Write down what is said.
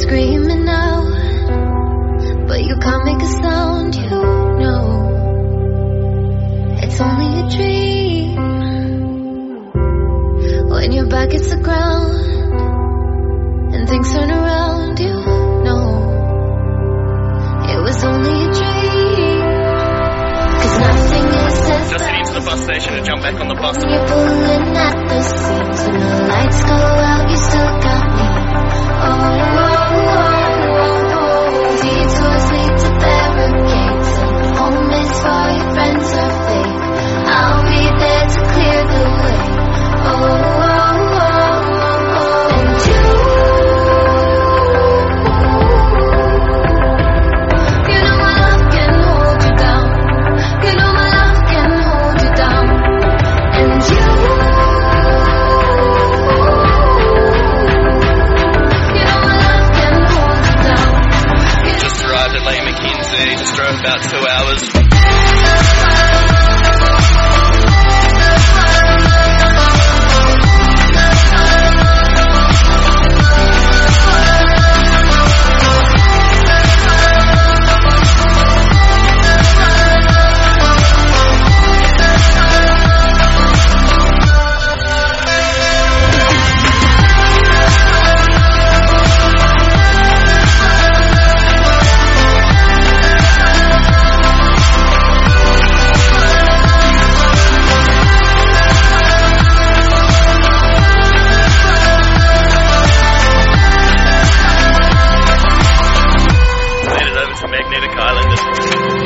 screaming out, but you can't make a sound, you know. It's only a dream. When your back hits the ground and things turn around, you know. It was only a dream. Cause nothing is as Just the bus station and jump back on the bus. about two hours. magnetic islanders.